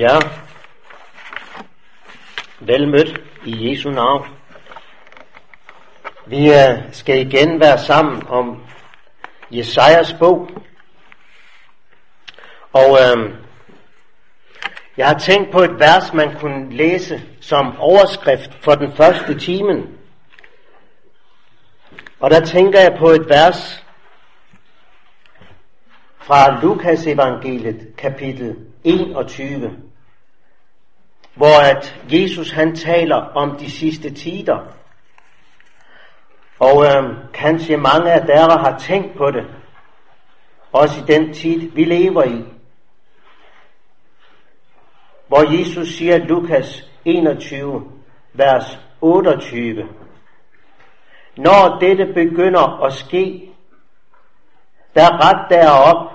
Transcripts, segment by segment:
Ja, vel mødt i Jesu navn. Vi skal igen være sammen om Jesajas bog. Og øh, jeg har tænkt på et vers, man kunne læse som overskrift for den første timen. Og der tænker jeg på et vers fra Lukas evangeliet kapitel 21, hvor at Jesus han taler om de sidste tider. Og øh, kanskje mange af dere har tænkt på det, også i den tid, vi lever i. Hvor Jesus siger Lukas 21, vers 28. Når dette begynder at ske, der ret derop,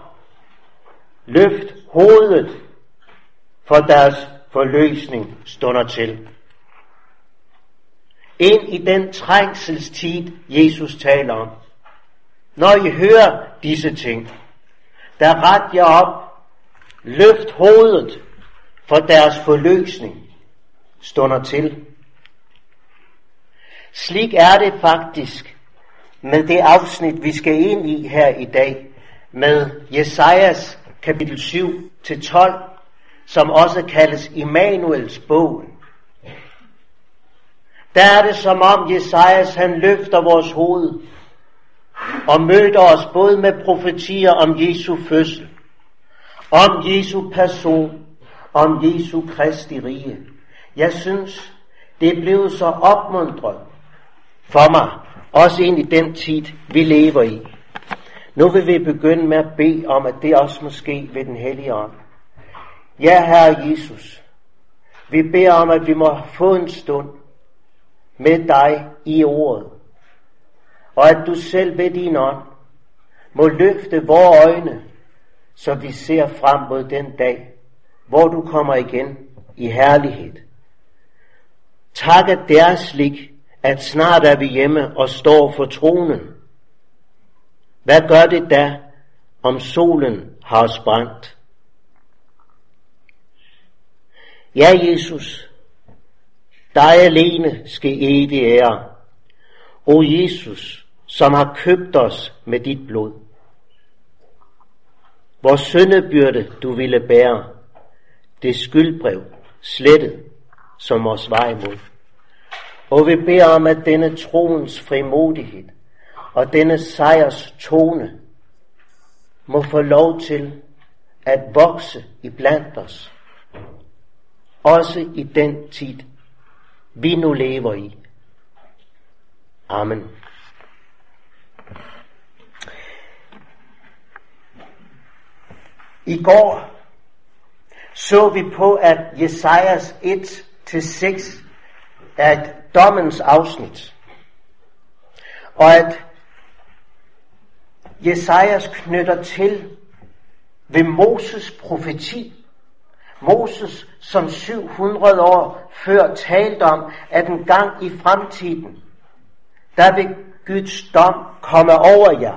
løft hovedet, for deres forløsning stunder til. Ind i den trængselstid, Jesus taler om. Når I hører disse ting, der ret jer op, løft hovedet, for deres forløsning stunder til. Slik er det faktisk med det afsnit, vi skal ind i her i dag, med Jesajas kapitel 7 til 12, som også kaldes Immanuels bogen. Der er det som om Jesajas han løfter vores hoved og møder os både med profetier om Jesu fødsel, om Jesu person, om Jesu Kristi rige. Jeg synes, det er blevet så opmuntret for mig, også ind i den tid, vi lever i. Nu vil vi begynde med at bede om, at det også må ske ved den hellige ånd. Ja, Herre Jesus, vi beder om, at vi må få en stund med dig i ordet, og at du selv ved din ånd må løfte vores øjne, så vi ser frem mod den dag, hvor du kommer igen i herlighed. Tak, at det er slik, at snart er vi hjemme og står for tronen. Hvad gør det da, om solen har os brændt? Ja, Jesus, dig alene skal evig ære. O Jesus, som har købt os med dit blod. Vores syndebyrde du ville bære, det skyldbrev slettet, som os var imod. Og vi beder om, at denne troens frimodighed og denne sejrs tone må få lov til at vokse i blandt os. Også i den tid, vi nu lever i. Amen. I går så vi på, at Jesajas 1-6 er et dommens afsnit. Og at Jesajas knytter til ved Moses profeti. Moses, som 700 år før talte om, at en gang i fremtiden, der vil Guds dom komme over jer.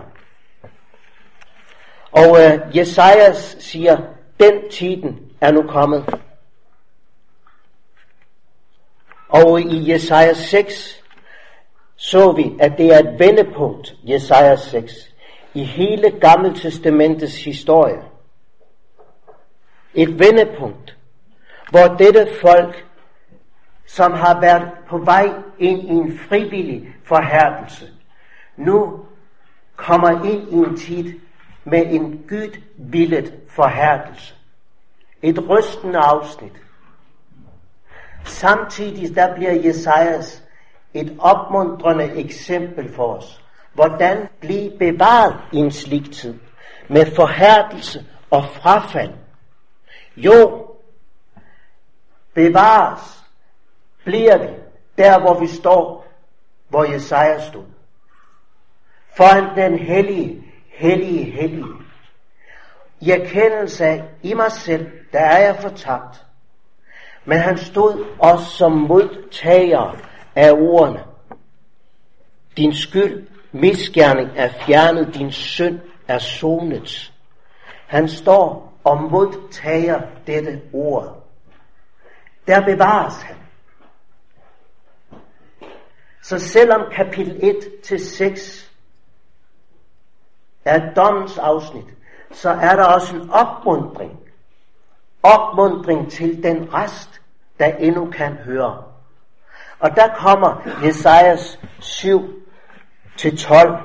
Og øh, Jesajas siger, den tiden er nu kommet. Og i Jesaja 6 så vi, at det er et vendepunkt, Jesaja 6, i hele Gamle Testamentets historie. Et vendepunkt, hvor dette folk, som har været på vej ind i en frivillig forhærdelse, nu kommer ind i en tid med en billet forhærdelse. Et rystende afsnit. Samtidig der bliver Jesajas et opmuntrende eksempel for os. Hvordan blive bevaret i en slik tid med forhærdelse og frafald. Jo, bevares bliver vi der, hvor vi står, hvor Jesaja stod. Foran den hellige, hellige, hellige. I erkendelse af, i mig selv, der er jeg fortabt. Men han stod også som modtager af ordene. Din skyld, misgerning er fjernet, din synd er sonet. Han står og modtager dette ord. der bevares han. Så selvom kapitel 1 til 6 er dommens afsnit, så er der også en opmundring. Opmundring til den rest, der endnu kan høre. Og der kommer Jesajas 7 til 12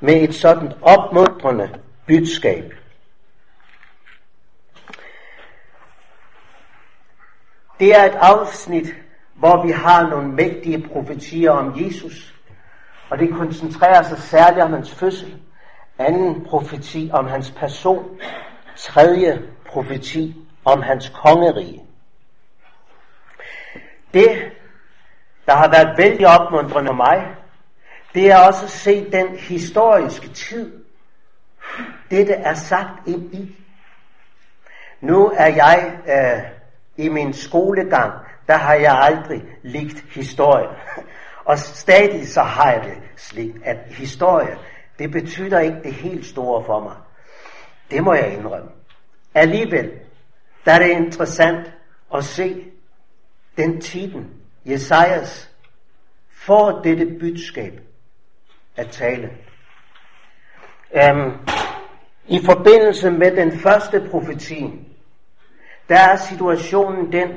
med et sådan opmuntrende budskab. Det er et afsnit, hvor vi har nogle mægtige profetier om Jesus, og det koncentrerer sig særligt om hans fødsel, anden profeti om hans person, tredje profeti om hans kongerige. Det, der har været vældig opmuntrende for mig, det er også at se den historiske tid, dette er sagt ind i. Nu er jeg øh, i min skolegang, der har jeg aldrig ligt historie. Og stadig så har jeg det slik, at historie, det betyder ikke det helt store for mig. Det må jeg indrømme. Alligevel, der er det interessant at se den tiden, Jesajas får dette budskab at tale. Øhm, I forbindelse med den første profeti, der er situationen den,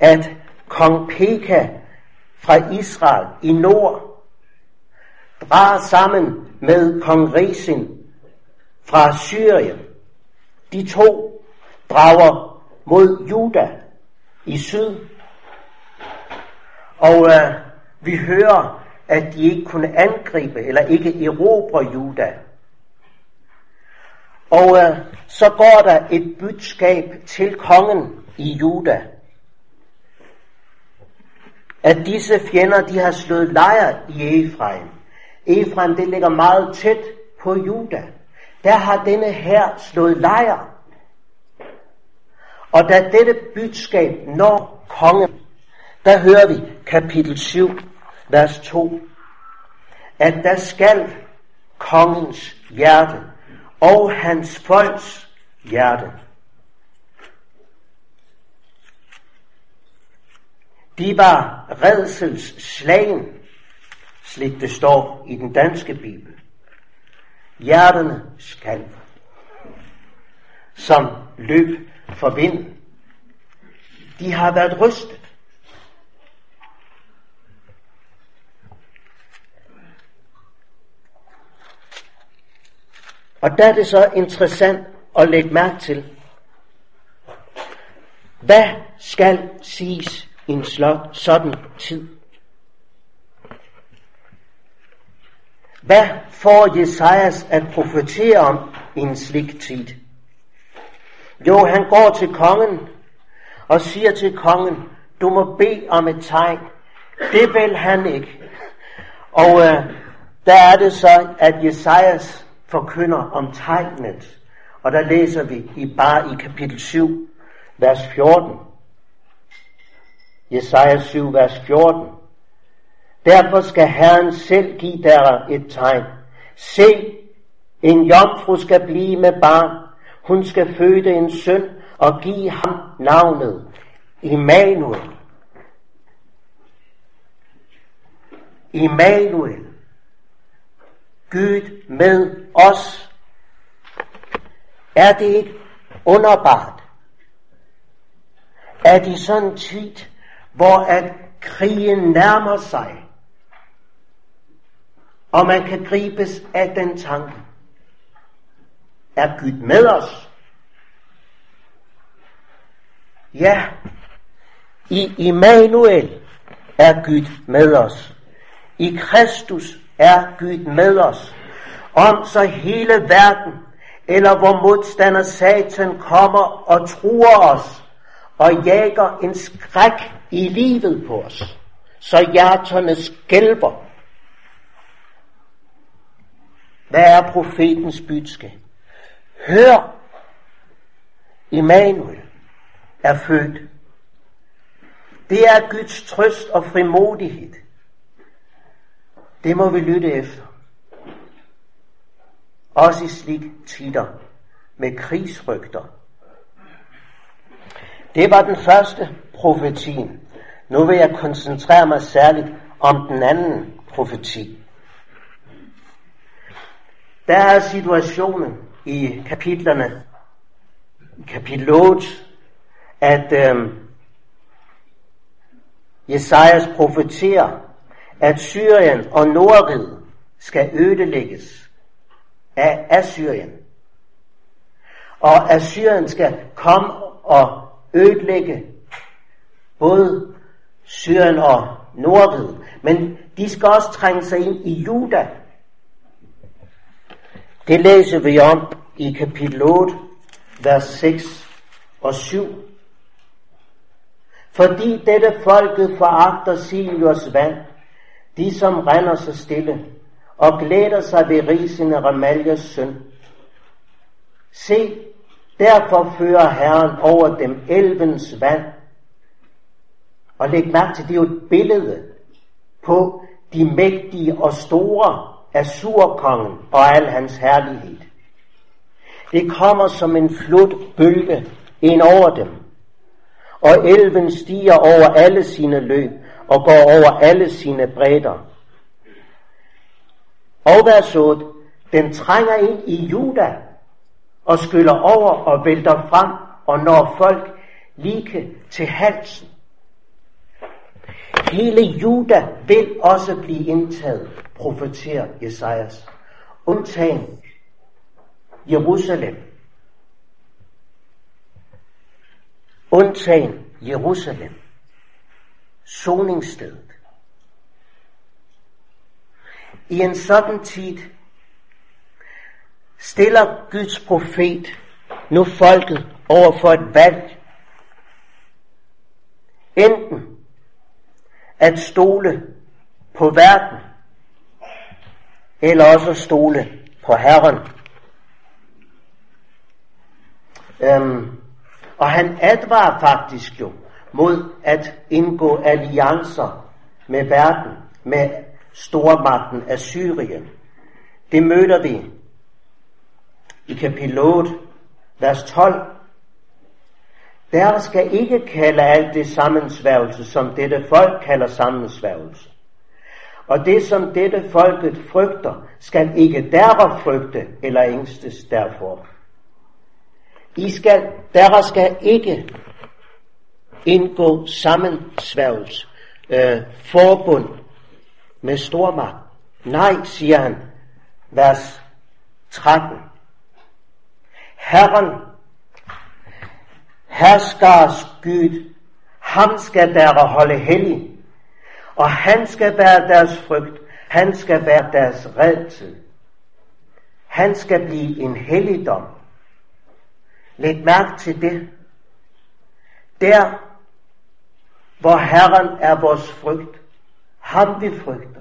at kong Peka fra Israel i nord drar sammen med kong Resin fra Syrien. De to drager mod Juda i syd. Og øh, vi hører, at de ikke kunne angribe eller ikke erobre Juda. Og øh, så går der et budskab til kongen i Juda, at disse fjender, de har slået lejr i Efraim. Efraim, det ligger meget tæt på Juda. Der har denne her slået lejr. Og da dette budskab når kongen, der hører vi kapitel 7, vers 2, at der skal kongens hjerte og hans folks hjerte. De var redselslagen, slik det står i den danske bibel. Hjerterne skal, som løb for vinden. De har været rystet. Og der er det så interessant at lægge mærke til, hvad skal siges i en sådan tid? Hvad får Jesajas at profetere om i en slik tid? Jo, han går til kongen og siger til kongen, du må bede om et tegn. Det vil han ikke. Og øh, der er det så, at Jesajas forkynder om tegnet. Og der læser vi i bare i kapitel 7, vers 14. Jesaja 7, vers 14. Derfor skal Herren selv give der et tegn. Se, en jomfru skal blive med barn. Hun skal føde en søn og give ham navnet Immanuel. Immanuel. Gud med os. Er det ikke underbart, at i sådan en tid, hvor at krigen nærmer sig, og man kan gribes af den tanke, er Gud med os? Ja, i Immanuel er Gud med os. I Kristus er Gud med os, om så hele verden, eller hvor modstander Satan kommer og truer os, og jager en skræk i livet på os, så hjerterne skælver. Hvad er profetens budskab? Hør, Immanuel er født. Det er Guds trøst og frimodighed. Det må vi lytte efter. Også i slik tider med krigsrygter. Det var den første profeti. Nu vil jeg koncentrere mig særligt om den anden profeti. Der er situationen i kapitlerne, kapitel 8, at øh, Jesajas profeterer, at Syrien og Nordrid skal ødelægges af Assyrien. Og Assyrien skal komme og ødelægge både Syrien og Nordriget. Men de skal også trænge sig ind i Juda. Det læser vi om i kapitel 8, vers 6 og 7. Fordi dette folket foragter Silios vand, de som render så stille, og glæder sig ved risende Ramaljas søn. Se, derfor fører Herren over dem elvens vand. Og læg mærke til, det er jo et billede på de mægtige og store af surkongen og al hans herlighed. Det kommer som en flodbølge ind over dem, og elven stiger over alle sine løb og går over alle sine bredder. Og vers 8, Den trænger ind i Juda og skyller over og vælter frem og når folk lige til halsen. Hele Juda vil også blive indtaget, profeterer Jesajas. Undtagen Jerusalem. Undtagen Jerusalem. Soningsstedet. I en sådan tid stiller Guds profet nu folket over for et valg. Enten at stole på verden, eller også stole på Herren. Øhm, og han advarer faktisk jo mod at indgå alliancer med verden, med stormagten af Syrien. Det møder vi i kapitel 8, vers 12. Der skal ikke kalde alt det sammensværgelse, som dette folk kalder sammensværgelse. Og det, som dette folket frygter, skal ikke derfor frygte eller ængstes derfor. I skal, der skal ikke indgå sammensværgelse, øh, forbund med stormagt. Nej, siger han, vers 13. Herren, herskers Gud, ham skal der holde hellig, og han skal være deres frygt, han skal være deres redsel. Han skal blive en helligdom. Læg mærke til det. Der, hvor Herren er vores frygt, ham vi frygter,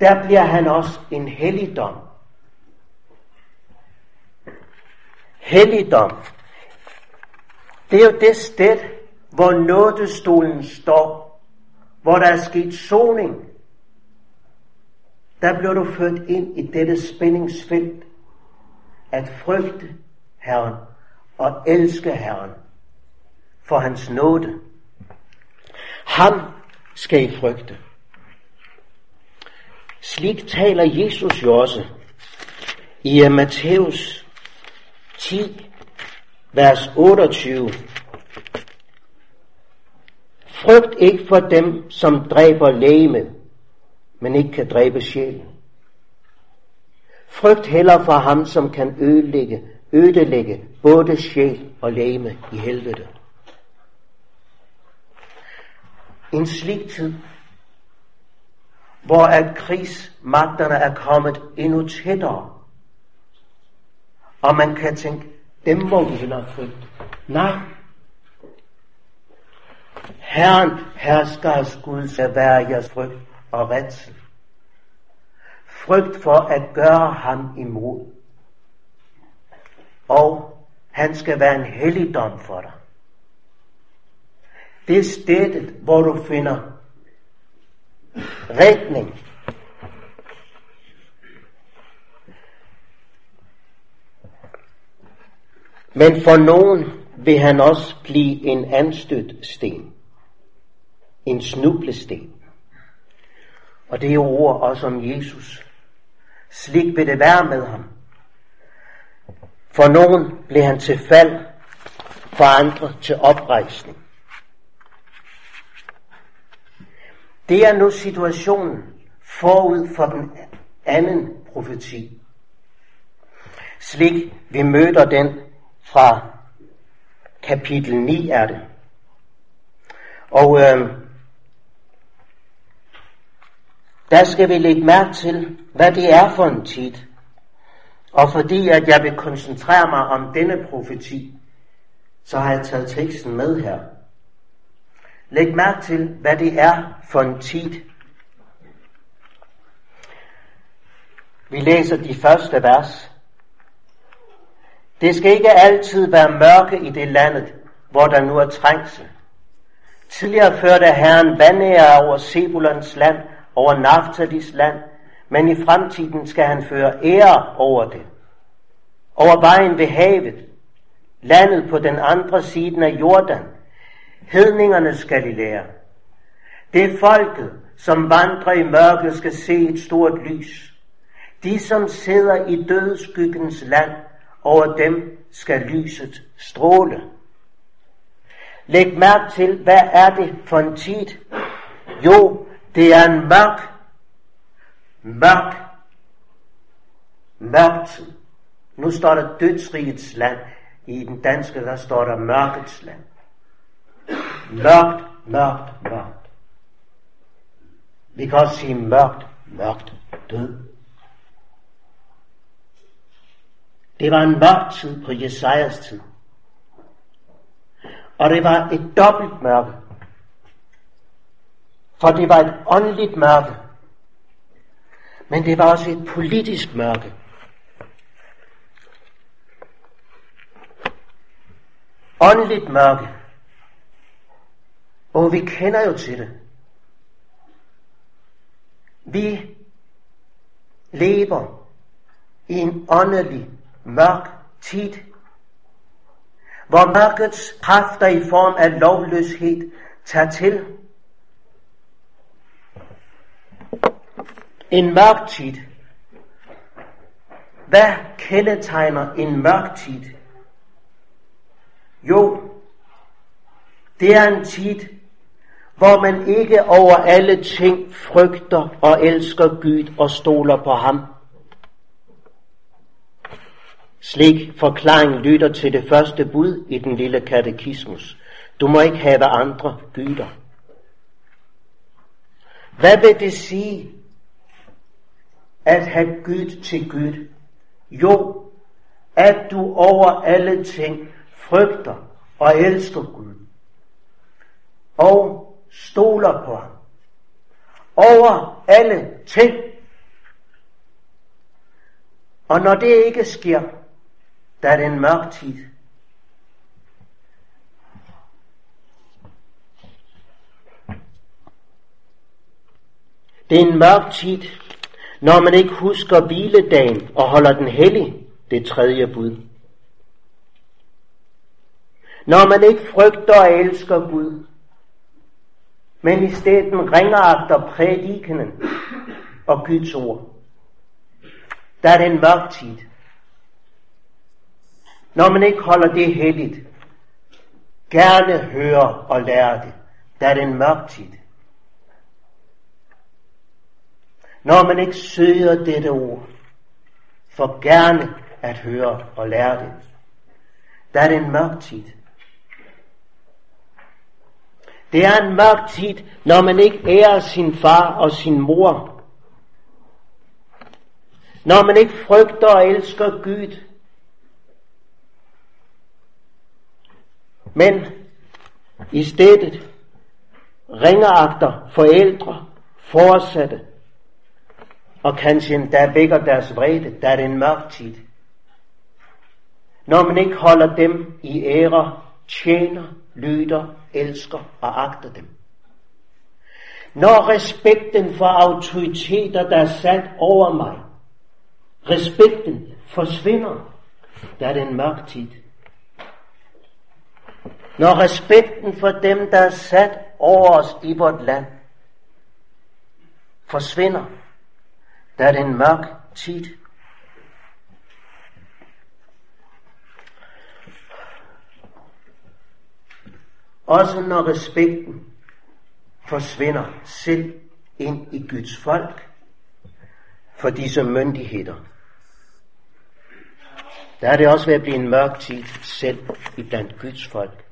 der bliver han også en helligdom. Helligdom. Det er jo det sted, hvor nådestolen står, hvor der er sket soning. Der bliver du ført ind i dette spændingsfelt, at frygte Herren og elske Herren for hans nåde. Ham skal I frygte. Slik taler Jesus jo også i Matthæus 10, vers 28. Frygt ikke for dem, som dræber lægemet, men ikke kan dræbe sjælen. Frygt heller for ham, som kan ødelægge, ødelægge både sjæl og lægeme i helvede. En slik tid, hvor at krigsmagterne er kommet endnu tættere, og man kan tænke, dem må vi hellere frygte. Nej. Herren herskers Gud skal være jeres frygt og redsel. Frygt for at gøre ham imod. Og han skal være en helligdom for dig. Det er stedet, hvor du finder retning. Men for nogen vil han også blive en anstødt sten. En snublesten. Og det er ord også om Jesus. Slik vil det være med ham. For nogen blev han til fald, for andre til oprejsning. Det er nu situationen forud for den anden profeti. Slik vi møder den fra kapitel 9 er det. Og øh, der skal vi lægge mærke til, hvad det er for en tid. Og fordi at jeg vil koncentrere mig om denne profeti, så har jeg taget teksten med her. Læg mærke til, hvad det er for en tid. Vi læser de første vers. Det skal ikke altid være mørke i det landet, hvor der nu er trængsel. Tidligere førte Herren vandære over Sebulons land, over Naftalis land, men i fremtiden skal han føre ære over det. Over vejen ved havet, landet på den andre siden af Jordan, hedningernes Galilea. Det er folket, som vandrer i mørket, skal se et stort lys. De, som sidder i dødskyggens land, over dem skal lyset stråle. Læg mærke til, hvad er det for en tid? Jo, det er en mørk, mørk, mørk tid. Nu står der dødsrigets land. I den danske, der står der mørkets land. Mørkt, mørkt, mørkt. Vi kan også sige mørkt, mørkt, død. Det var en mørk tid på Jesajas tid. Og det var et dobbelt mørke. For det var et åndeligt mørke. Men det var også et politisk mørke. Åndeligt mørke. Og vi kender jo til det. Vi lever i en åndelig mørk tid, hvor mørkets kræfter i form af lovløshed tager til. En mørk tid. Hvad kendetegner en mørk tid? Jo, det er en tid, hvor man ikke over alle ting frygter og elsker Gud og stoler på ham. Slik forklaring lytter til det første bud i den lille katekismus. Du må ikke have andre gyder. Hvad vil det sige at have Gud til Gud? Jo, at du over alle ting frygter og elsker Gud. Og stoler på ham. Over alle ting. Og når det ikke sker, der er det en mørk tid. Det er en mørk tid, når man ikke husker hviledagen og holder den hellig, det tredje bud. Når man ikke frygter og elsker Gud, men i stedet efter prædikenen og Guds ord. Der er en mørk tid. Når man ikke holder det helligt, gerne høre og lære det, der er det en mørk tid. Når man ikke søger dette ord, for gerne at høre og lære det, der er en mørk tid. Det er en mørk tid, når man ikke ærer sin far og sin mor. Når man ikke frygter og elsker Gud. Men i stedet ringeagter forældre, forsatte, og kanskje endda vækker deres vrede, der er det en mørk tid. Når man ikke holder dem i ære, tjener, lyder, elsker og agter dem. Når respekten for autoriteter, der er sat over mig, respekten forsvinder, der er det en mørk tid. Når respekten for dem, der er sat over os i vort land, forsvinder, der er det en mørk tid. Også når respekten forsvinder selv ind i Guds folk for disse myndigheder. Der er det også ved at blive en mørk tid selv i blandt Guds folk.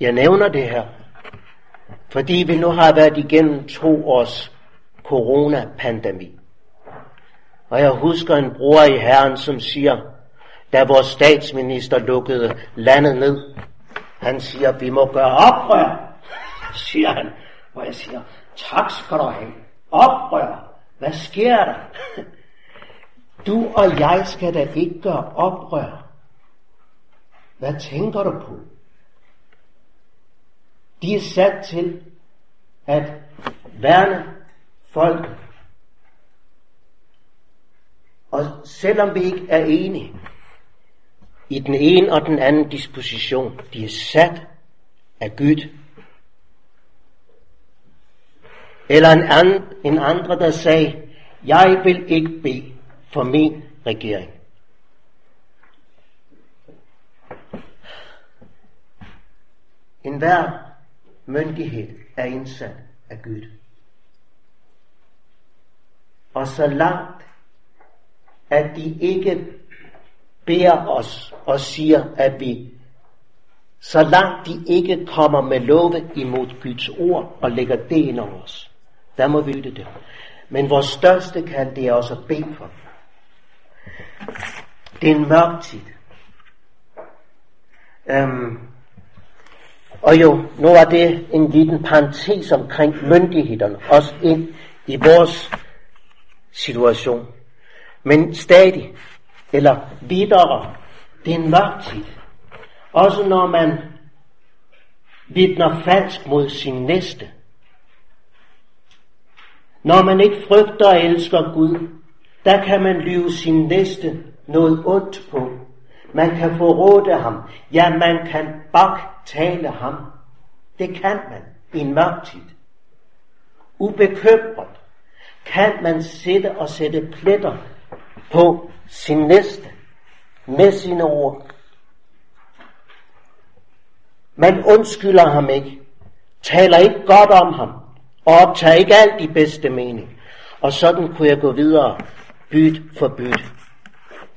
Jeg nævner det her, fordi vi nu har været igennem to års coronapandemi. Og jeg husker en bror i Herren, som siger, da vores statsminister lukkede landet ned, han siger, vi må gøre oprør, siger han. Og jeg siger, tak skal du have. Oprør. Hvad sker der? Du og jeg skal da ikke gøre oprør. Hvad tænker du på? De er sat til at værne folk. Og selvom vi ikke er enige i den ene og den anden disposition, de er sat af Gud. Eller en, and, en andre, der sagde, jeg vil ikke bede for min regering. En hver myndighed er indsat af Gud. Og så langt, at de ikke beder os og siger, at vi, så langt de ikke kommer med love imod Guds ord og lægger det ind over os, der må vi lytte det. Men vores største kald, det er også at bede for. Det er en mørk tid. Øhm, og jo, nu er det en liten parentes omkring myndighederne, også ind i vores situation. Men stadig, eller videre, det er en mørk tid. Også når man vidner falsk mod sin næste. Når man ikke frygter og elsker Gud, der kan man lyve sin næste noget ondt på. Man kan forråde ham. Ja, man kan tale ham. Det kan man i en mørk tid. Ubekymret kan man sætte og sætte pletter på sin næste med sine ord. Man undskylder ham ikke, taler ikke godt om ham, og optager ikke alt i bedste mening. Og sådan kunne jeg gå videre, byt for byt.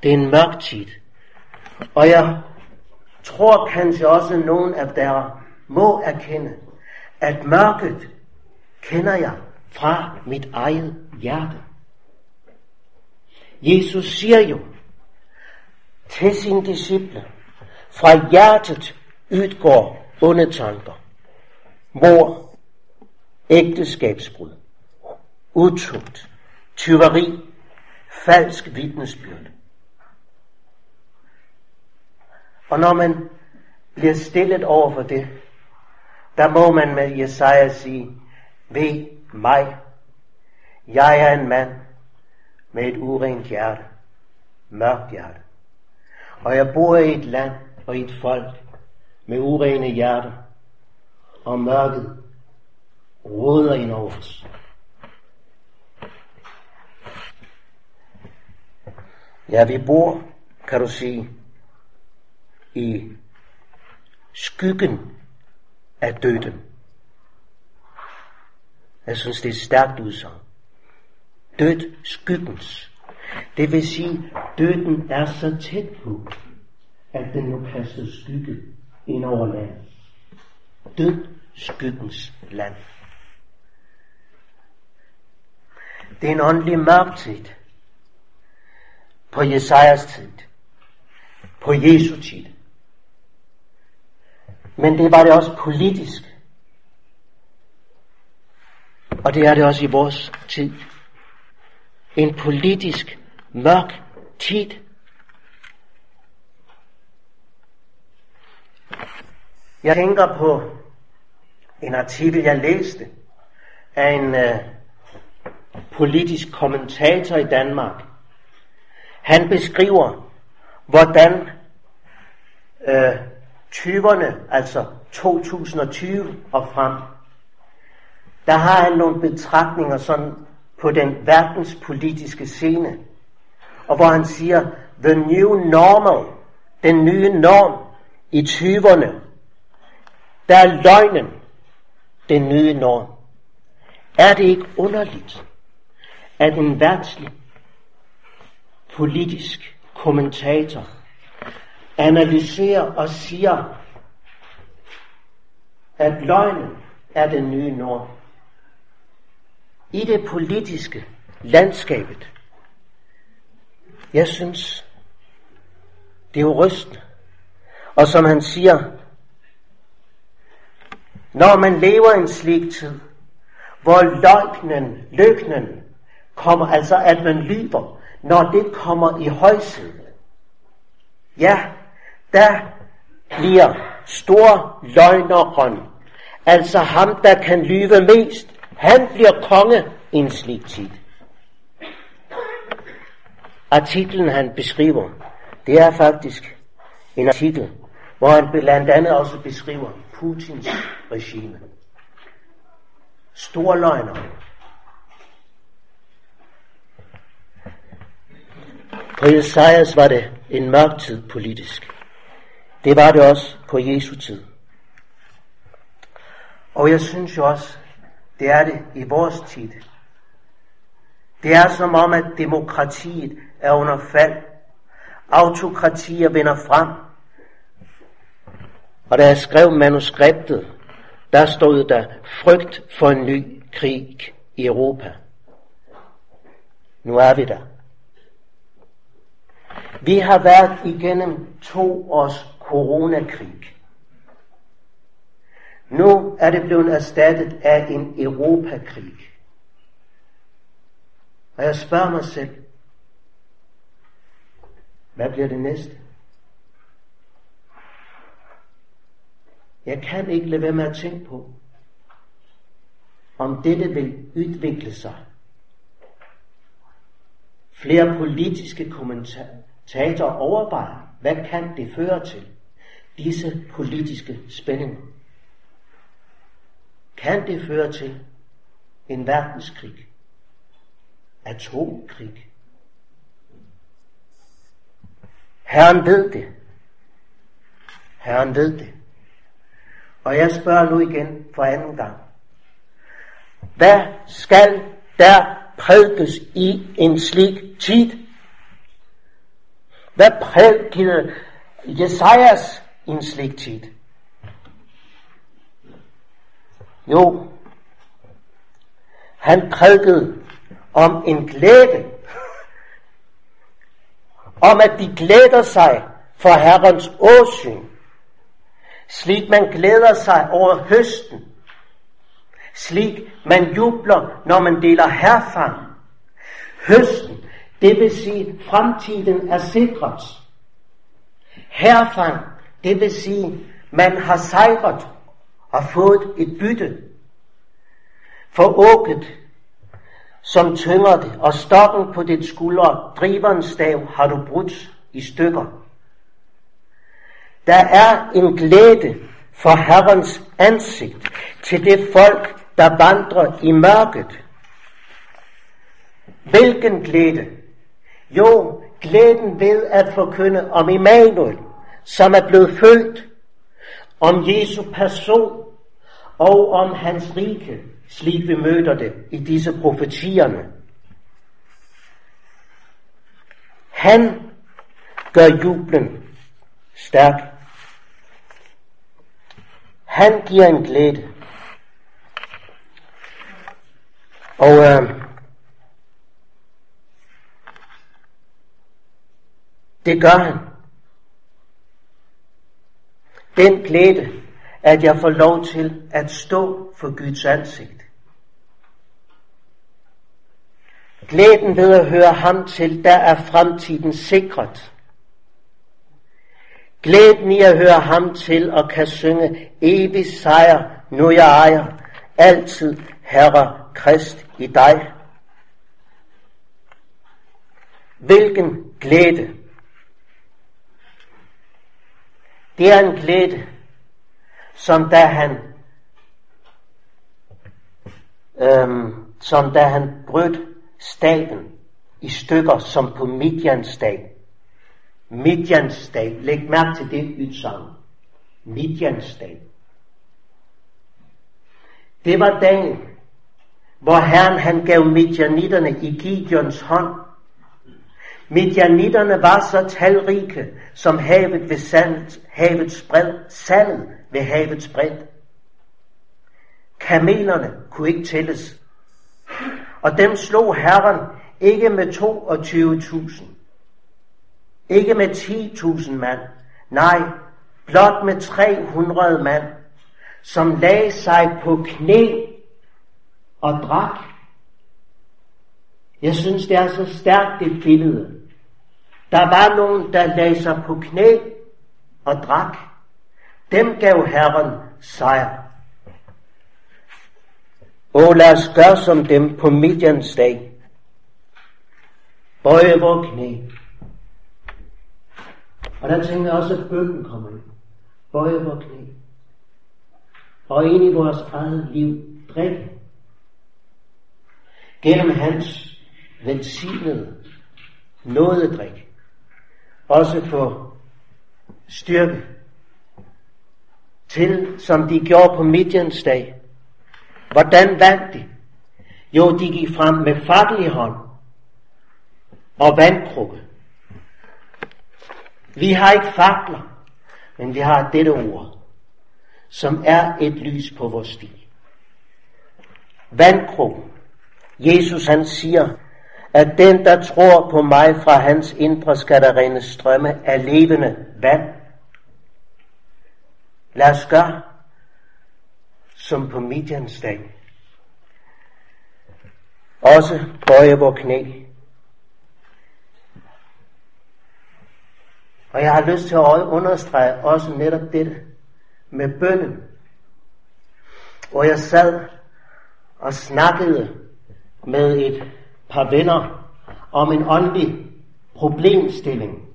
Det er en mørk tid. Og jeg tror kanskje også nogen af der må erkende, at mørket kender jeg fra mit eget hjerte. Jesus siger jo til sine disciple, fra hjertet udgår onde tanker, mor, ægteskabsbrud, utugt, tyveri, falsk vidnesbyrd. Og når man bliver stillet over for det, der må man med Jesaja sige, ved mig, jeg er en mand med et urent hjerte, mørkt hjerte. Og jeg bor i et land og i et folk med urene hjerter, og mørket råder ind over os. Ja, vi bor, kan du sige, i skyggen af døden. Jeg synes, det er et stærkt udsagn. Død skyggens. Det vil sige, døden er så tæt på, at den nu kaster skygge ind over landet. Død skyggens land. Det er en åndelig mørktid på Jesajas tid, på Jesu tid. Men det var det også politisk. Og det er det også i vores tid. En politisk mørk tid. Jeg tænker på en artikel, jeg læste af en øh, politisk kommentator i Danmark. Han beskriver, hvordan øh, 20'erne, altså 2020 og frem, der har han nogle betragtninger sådan på den verdenspolitiske scene, og hvor han siger, the new normal, den nye norm i 20'erne, der er løgnen, den nye norm. Er det ikke underligt, at en værtslig politisk kommentator analyserer og siger, at løgnen er den nye norm. I det politiske landskabet, jeg synes, det er jo rystende. Og som han siger, når man lever en slik tid, hvor løgnen, løgnen kommer, altså at man lyver, når det kommer i højsædet, ja, der bliver stor løgneren, altså ham, der kan lyve mest, han bliver konge i en slik tid. Artiklen han beskriver, det er faktisk en artikel, hvor han blandt andet også beskriver Putins regime. Store løgner. På Jesajas var det en mørk tid politisk. Det var det også på Jesu tid. Og jeg synes jo også, det er det i vores tid. Det er som om, at demokratiet er under fald. Autokratier vender frem. Og da jeg skrev manuskriptet, der stod der frygt for en ny krig i Europa. Nu er vi der. Vi har været igennem to års coronakrig. Nu er det blevet erstattet af en Europakrig. Og jeg spørger mig selv, hvad bliver det næste? Jeg kan ikke lade være med at tænke på, om dette vil udvikle sig. Flere politiske kommentatorer overvejer, hvad kan det føre til? Disse politiske spændinger. Kan det føre til en verdenskrig? Atomkrig? Herren ved det. Herren ved det. Og jeg spørger nu igen for anden gang. Hvad skal der prædikes i en slik tid? Hvad prædikede Jesajas i en slik tid? Jo, han prædikede om en glæde. om at de glæder sig for Herrens åsyn. Slik man glæder sig over høsten. Slik man jubler, når man deler herfang. Høsten, det vil sige, fremtiden er sikret. Herfang, det vil sige, man har sejret har fået et bytte. For åket, som tynger det, og stokken på dit skulder, driverens stav, har du brudt i stykker. Der er en glæde for Herrens ansigt til det folk, der vandrer i mørket. Hvilken glæde? Jo, glæden ved at forkynde om Immanuel, som er blevet født, om Jesu person og om hans rike, slik vi møder det i disse profetierne. Han gør jublen stærk. Han giver en glæde. Og øh, det gør han. Den glæde, at jeg får lov til at stå for Guds ansigt. Glæden ved at høre ham til, der er fremtiden sikret. Glæden i at høre ham til og kan synge evig sejr, nu jeg ejer, altid Herre Krist i dig. Hvilken glæde! Det er en glæde, som da han, øhm, som da han brød staten i stykker, som på Midjans dag. Midjans dag. Læg mærke til det udsagn. Midjans dag. Det var dagen, hvor Herren han gav midjanitterne i Gideons hånd. Midjanitterne var så talrige som havet ved sandet, havets bred, sandet ved havets bred. Kamelerne kunne ikke tælles. Og dem slog Herren ikke med 22.000. Ikke med 10.000 mand. Nej, blot med 300 mand, som lagde sig på knæ og drak. Jeg synes, det er så stærkt et billede. Der var nogen, der lagde sig på knæ og drak. Dem gav Herren sejr. Og lad os gøre som dem på Midjans dag. Bøje vores knæ. Og der tænker jeg også, at bønden kommer ind. Bøje vores knæ. Og ind i vores eget liv drik. Gennem hans velsignede nådedrik. Også få styrke til, som de gjorde på Midjans dag. Hvordan vandt de? Jo, de gik frem med fakkel i hånd og vandkrukke. Vi har ikke fakler, men vi har dette ord, som er et lys på vores sti. Vandkrukken. Jesus han siger, at den, der tror på mig fra hans indre, skal der rene strømme af levende vand. Lad os gøre, som på Midians dag. Også bøje vores knæ. Og jeg har lyst til at understrege også netop dette med bønnen. Og jeg sad og snakkede med et par venner om en åndelig problemstilling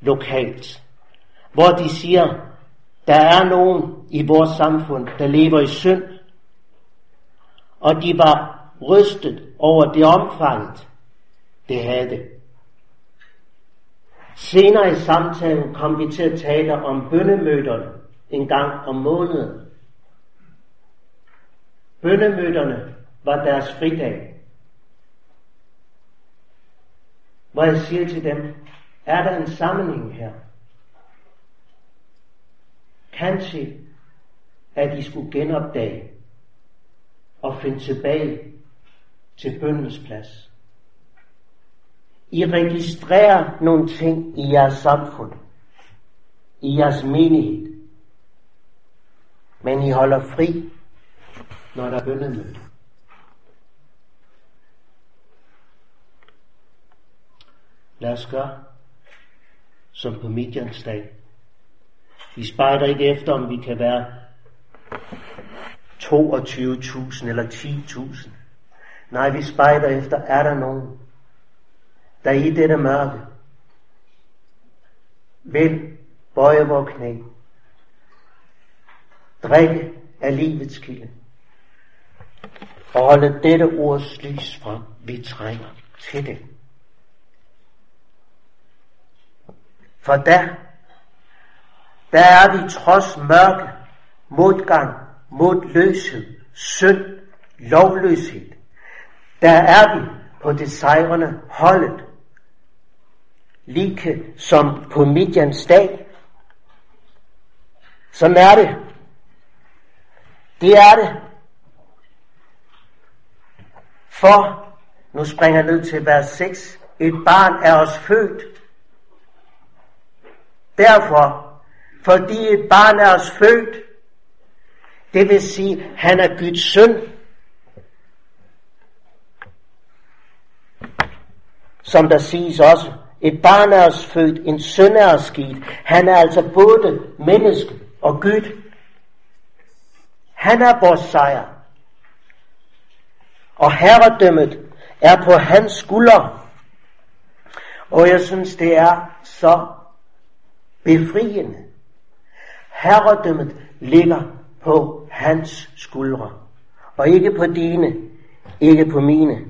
lokalt, hvor de siger, der er nogen i vores samfund, der lever i synd, og de var rystet over det omfanget, det havde. Senere i samtalen kom vi til at tale om bøndemøderne en gang om måneden. Bøndemøderne var deres fridag. Hvor jeg siger til dem, er der en sammenhæng her? Kanskje, at I skulle genopdage og finde tilbage til bøndens plads. I registrerer nogle ting i jeres samfund, i jeres menighed, men I holder fri, når der er bøndemøde. Lad os gøre, som på Midjans dag. Vi spejder ikke efter, om vi kan være 22.000 eller 10.000. Nej, vi spejder efter, er der nogen, der i dette mørke vil bøje vores knæ, drikke af livets kilde, og holde dette ords lys frem. Vi trænger til det. For der, der er vi trods mørke, modgang, modløshed, synd, lovløshed. Der er vi på det sejrende holdet, like som på Midjans dag. Sådan er det. Det er det. For, nu springer jeg ned til vers 6, et barn er os født. Derfor, fordi et barn er os født, det vil sige, han er Guds søn. Som der siges også, et barn er os født, en søn er os givet. Han er altså både menneske og Gud. Han er vores sejr. Og herredømmet er på hans skulder. Og jeg synes, det er så befriende Herredømmet ligger på hans skuldre, og ikke på dine, ikke på mine.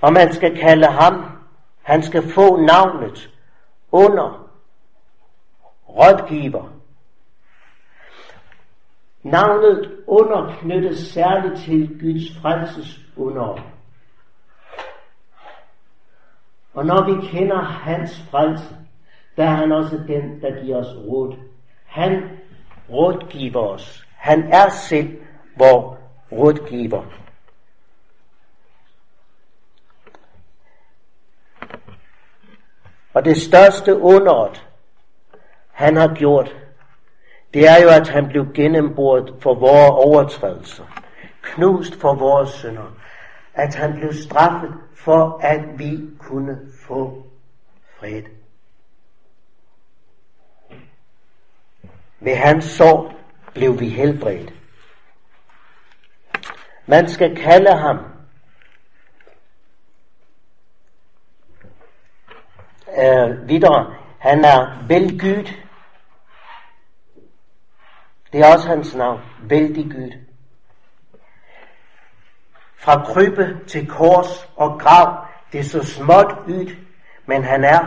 Og man skal kalde ham, han skal få navnet under rådgiver. Navnet under knyttes særligt til Guds frelses under. Og når vi kender hans frelse, der er han også den, der giver os råd. Han rådgiver os. Han er selv vor rådgiver. Og det største underet, han har gjort, det er jo, at han blev gennemboret for vores overtrædelser, knust for vores synder, at han blev straffet for, at vi kunne få fred. Ved hans sår blev vi helbredt. Man skal kalde ham øh, videre. Han er velgyd. Det er også hans navn. Vældig Gud. Fra krybbe til kors og grav, det er så småt ydt, men han er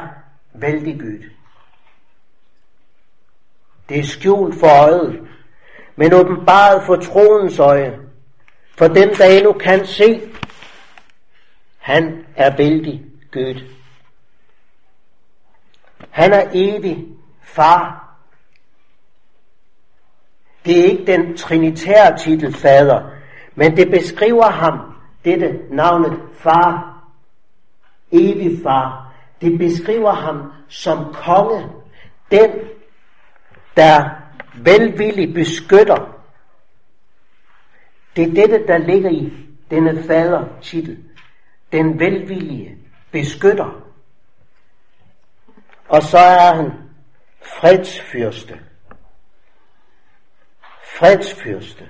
vældig ydt. Det er skjult for øjet, men åbenbaret for troens øje. For dem, der endnu kan se, han er vældig Gud. Han er evig far. Det er ikke den trinitære titel fader, men det beskriver ham, dette navnet far, evig far. Det beskriver ham som konge, den, der velvilligt beskytter. Det er dette, der ligger i denne fader titel. Den velvillige beskytter. Og så er han fredsfyrste. Fredsfyrste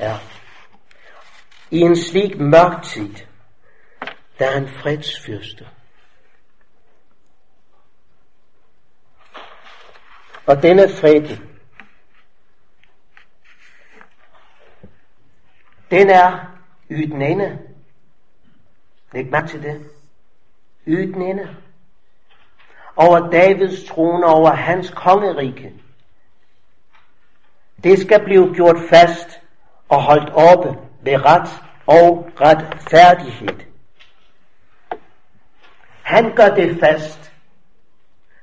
er. I en slik mørk tid, der er en fredsfyrste. Og denne fred, den er uden ende. Læg mærke til det. Uden ende. Over Davids trone, over hans kongerike. Det skal blive gjort fast og holdt oppe ved ret og retfærdighed. Han gør det fast.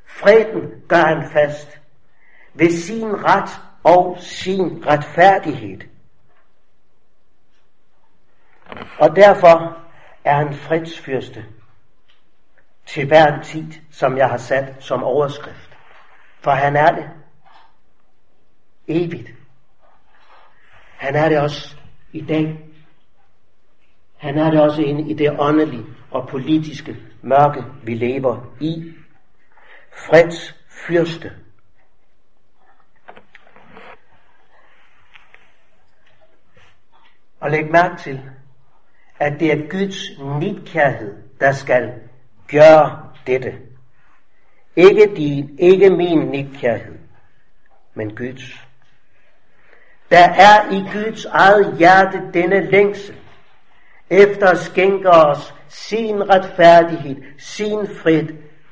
Freden gør han fast ved sin ret og sin retfærdighed. Og derfor er han fredsfyrste til hver tid, som jeg har sat som overskrift. For han er det evigt. Han er det også i dag. Han er det også inde i det åndelige og politiske mørke, vi lever i. Freds fyrste. Og læg mærke til, at det er Guds nidkærhed, der skal gøre dette. Ikke din, ikke min nidkærhed, men Guds. Der er i Guds eget hjerte denne længsel efter at skænke os sin retfærdighed, sin fred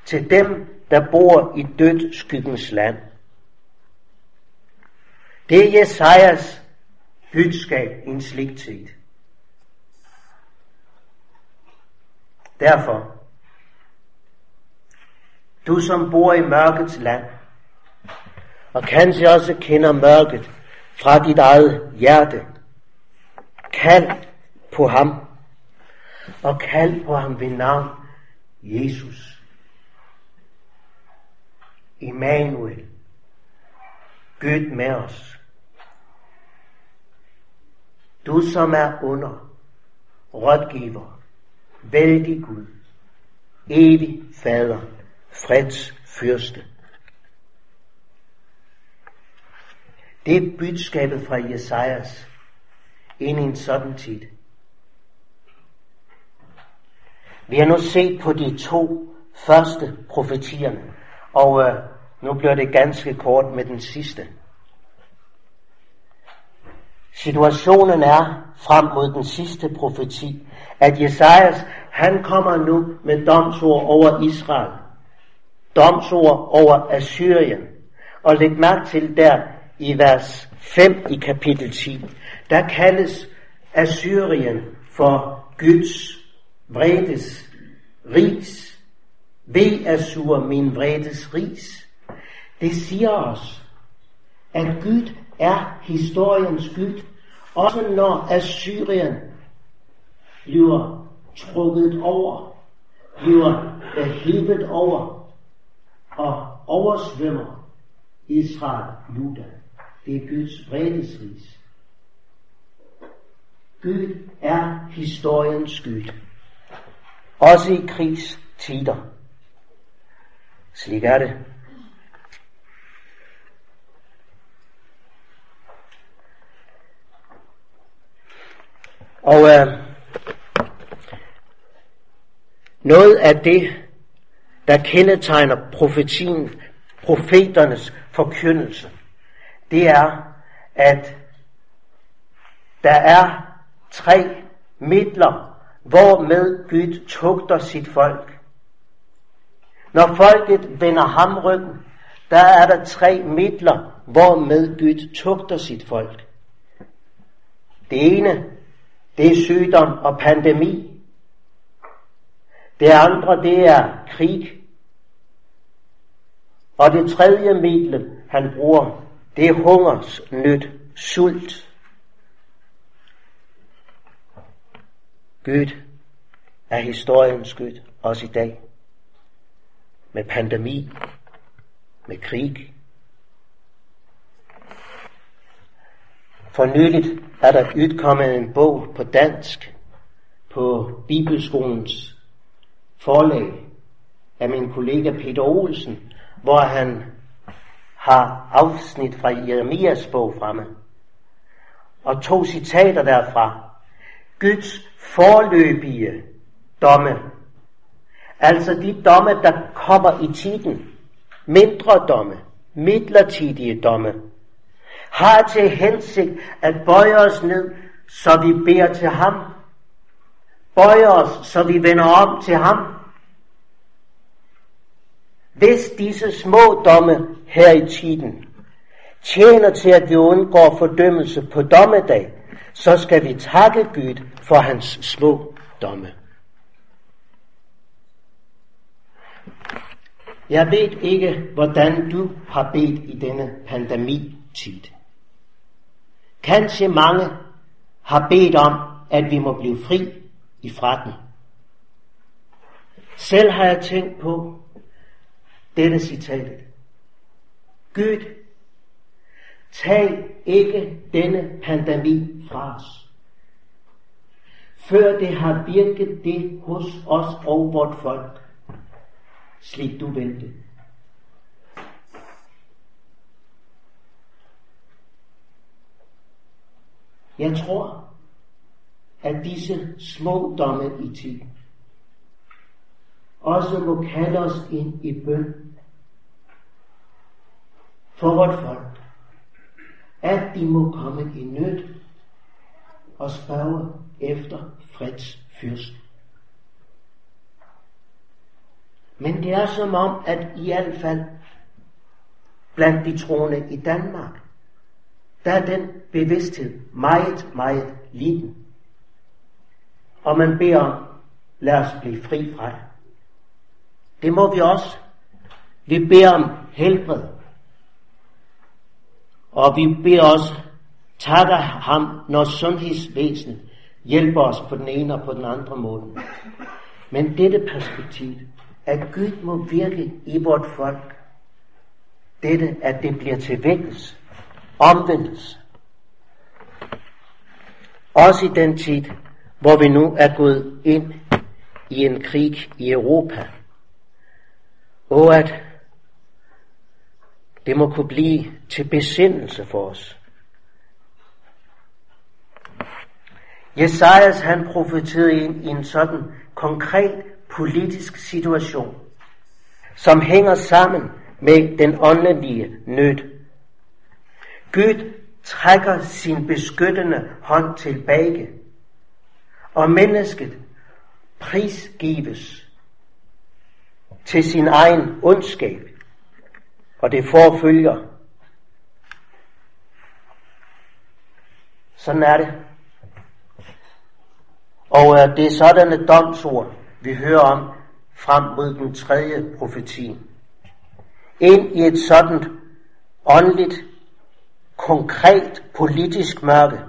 til dem, der bor i død skyggens land. Det er Jesajas budskab i en slik tid. Derfor, du som bor i mørkets land, og kanskje også kender mørket fra dit eget hjerte, kald på ham, og kald på ham ved navn Jesus. Immanuel. Gud med os. Du som er under, rådgiver, vældig Gud, evig fader, freds fyrste. Det er budskabet fra Jesajas ind i en sådan tid. Vi har nu set på de to første profetierne. Og øh, nu bliver det ganske kort med den sidste. Situationen er frem mod den sidste profeti, at Jesajas, han kommer nu med domsord over Israel. Domsord over Assyrien. Og læg mærke til der i vers 5 i kapitel 10, der kaldes Assyrien for Guds vredes ris. Ve Assur min vredes ris. Det siger os, at Gud er historiens Gud, også når Assyrien bliver trukket over, bliver hævet over og oversvømmer Israel, Juda. Det er Guds vredesris. Gud er historiens Gud. Også i krigstider. Slik er det. Og øh, noget af det, der kendetegner profetien, profeternes forkyndelse, det er, at der er tre midler, hvormed Gud tugter sit folk. Når folket vender ham ryggen, der er der tre midler, hvormed Gud tugter sit folk. Det ene, det er sygdom og pandemi. Det andre, det er krig. Og det tredje middel, han bruger, det er hungersnød, sult. Gud er historiens Gud, også i dag. Med pandemi, med krig. For nyligt er der udkommet en bog på dansk på Bibelskolens forlag af min kollega Peter Olsen, hvor han har afsnit fra Jeremias bog fremme. Og to citater derfra. Guds forløbige domme. Altså de domme, der kommer i tiden. Mindre domme. Midlertidige domme. Har til hensigt at bøje os ned, så vi beder til ham. Bøje os, så vi vender om til ham. Hvis disse små domme her i tiden tjener til, at vi undgår fordømmelse på dommedag, så skal vi takke Gud for hans små domme. Jeg ved ikke, hvordan du har bedt i denne pandemitid. Kanskje mange har bedt om, at vi må blive fri i fratten. Selv har jeg tænkt på dette citat. Gud, tag ikke denne pandemi fra os, før det har virket det hos os og vort folk, slik du vil det. Jeg tror, at disse små domme i tiden også må kalde os ind i bøn for vort folk, at de må komme i nød og spørge efter freds fyrst. Men det er som om, at i hvert fald blandt de troende i Danmark, der er den bevidsthed meget, meget liten. Og man beder om, lad os blive fri fra det. Det må vi også. Vi beder om helbred. Og vi beder også, takker ham, når sundhedsvæsenet hjælper os på den ene og på den andre måde. Men dette perspektiv, at Gud må virke i vort folk, dette, at det bliver til vækkelse, omvendelse. Også i den tid, hvor vi nu er gået ind i en krig i Europa. Og at det må kunne blive til besindelse for os. Jesajas han profeterede ind i en sådan konkret politisk situation. som hænger sammen med den åndelige nød. Gud trækker sin beskyttende hånd tilbage, og mennesket prisgives til sin egen ondskab, og det forfølger. Sådan er det. Og øh, det er sådanne domsord, vi hører om frem mod den tredje profeti. Ind i et sådan åndeligt, konkret politisk mørke,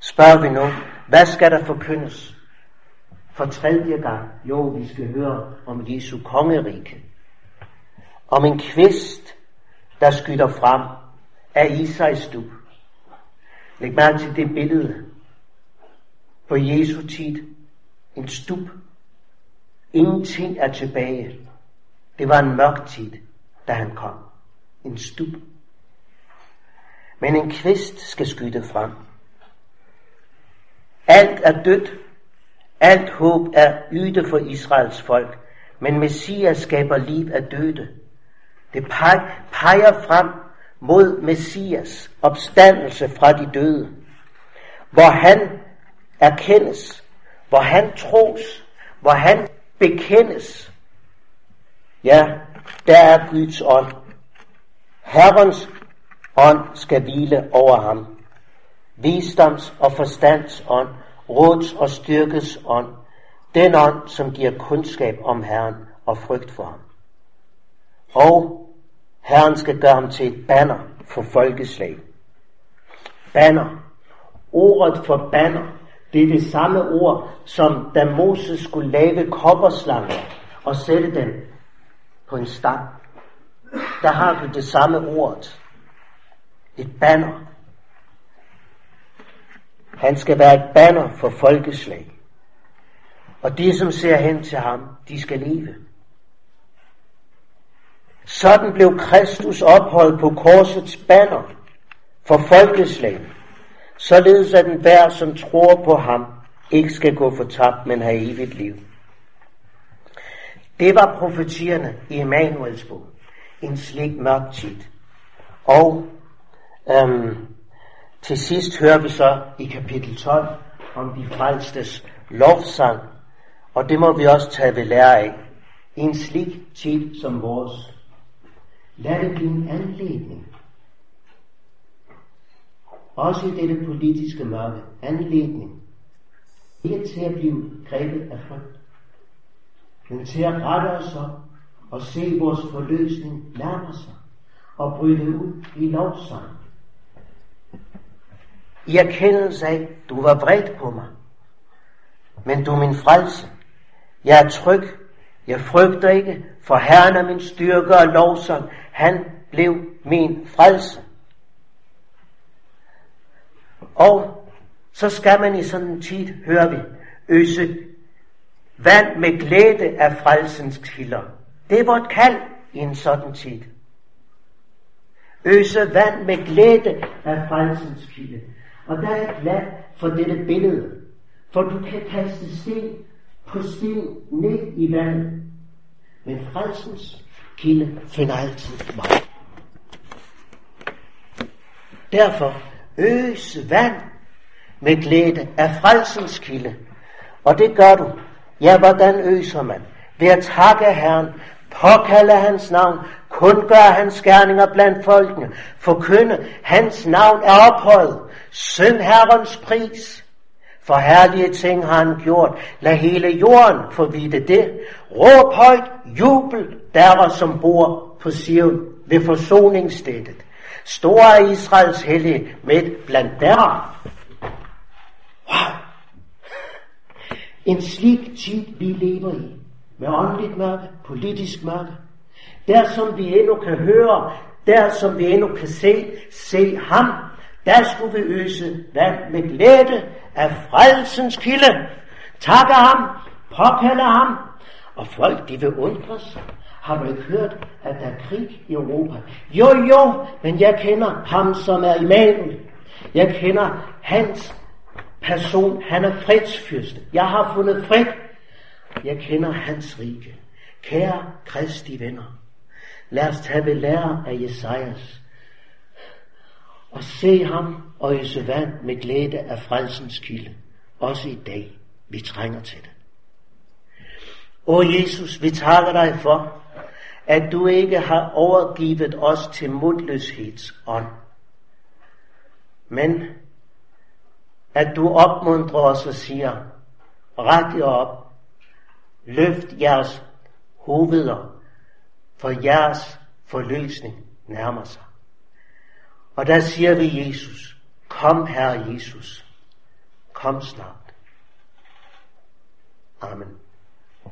spørger vi nu, hvad skal der forkyndes? For tredje gang, jo, vi skal høre om Jesu kongerige. Om en kvist, der skyder frem af Isais stub. Læg mærke til det billede. På Jesu tid, en stub. Ingenting er tilbage. Det var en mørk tid, da han kom. En stub. Men en kvist skal skyde frem. Alt er dødt. Alt håb er yde for Israels folk. Men Messias skaber liv af døde. Det peger frem mod Messias opstandelse fra de døde. Hvor han erkendes, hvor han tros, hvor han bekendes. Ja, der er Guds ånd. Herrens ånd skal hvile over ham. Visdoms- og forstands ånd, råds- og styrkes ånd. Den ånd, som giver kundskab om Herren og frygt for ham. Og Herren skal gøre ham til et banner for folkeslag. Banner. Ordet for banner, det er det samme ord, som da Moses skulle lave kopperslanger og sætte den på en stang. Der har du det samme ord. Et banner. Han skal være et banner for folkeslag. Og de, som ser hen til ham, de skal leve. Sådan blev Kristus opholdt på korsets banner for folkeslag, således at den hver, som tror på ham, ikke skal gå fortabt, men have evigt liv. Det var profetierne i Emanuels bog. En slik mørk tid. Og øhm, til sidst hører vi så i kapitel 12 om de frelstes lovsang. Og det må vi også tage ved lære af. I en slik tid som vores. Lad det blive en anledning. Også i dette politiske mørke. Anledning. Ikke til at blive grebet af frygt. Men til at rette os op og se vores forløsning nærme sig og bryde ud i lovsang. I erkendelse af, du var vred på mig, men du er min frelse. Jeg er tryg, jeg frygter ikke, for Herren er min styrke og lovsang. Han blev min frelse. Og så skal man i sådan en tid, hører vi, øse vand med glæde af frelsens kilder. Det er vort kald i en sådan tid. Øse vand med glæde af frelsens kilde. Og der er jeg glad for dette billede. For du kan kaste sten på sten ned i vandet. Men frelsens kilde finder altid mig. Derfor øs vand med glæde af frelsens kilde. Og det gør du. Ja, hvordan øser man? Ved at takke Herren, påkalde hans navn, kun gør hans gerninger blandt folkene, forkynde hans navn er ophøjet, syng Herrens pris. For herlige ting har han gjort. Lad hele jorden få vide det. Råb højt, jubel, der som bor på Sion ved forsoningsstedet. Stor er Israels hellige midt blandt der. Wow. En slik tid vi lever i. Med åndeligt mørke, politisk mørke. Der som vi endnu kan høre, der som vi endnu kan se, se ham. Der skulle vi øse vand med glæde af frelsens kilde. takker ham, påkalder ham. Og folk de vil undres. Har du ikke hørt, at der er krig i Europa? Jo, jo, men jeg kender ham, som er imamen. Jeg kender hans person. Han er fredsfyrste. Jeg har fundet fred. Jeg kender hans rige. Kære Kristi venner, lad os tage ved lære af Jesajas og se ham og øse vand med glæde af frelsens kilde, også i dag. Vi trænger til det. O Jesus, vi takker dig for, at du ikke har overgivet os til modløsheds men at du opmuntrer os og siger, ret jer op, løft jeres hoveder, for jeres forløsning nærmer sig. Og der siger vi Jesus, kom Herre Jesus, kom snart. Amen.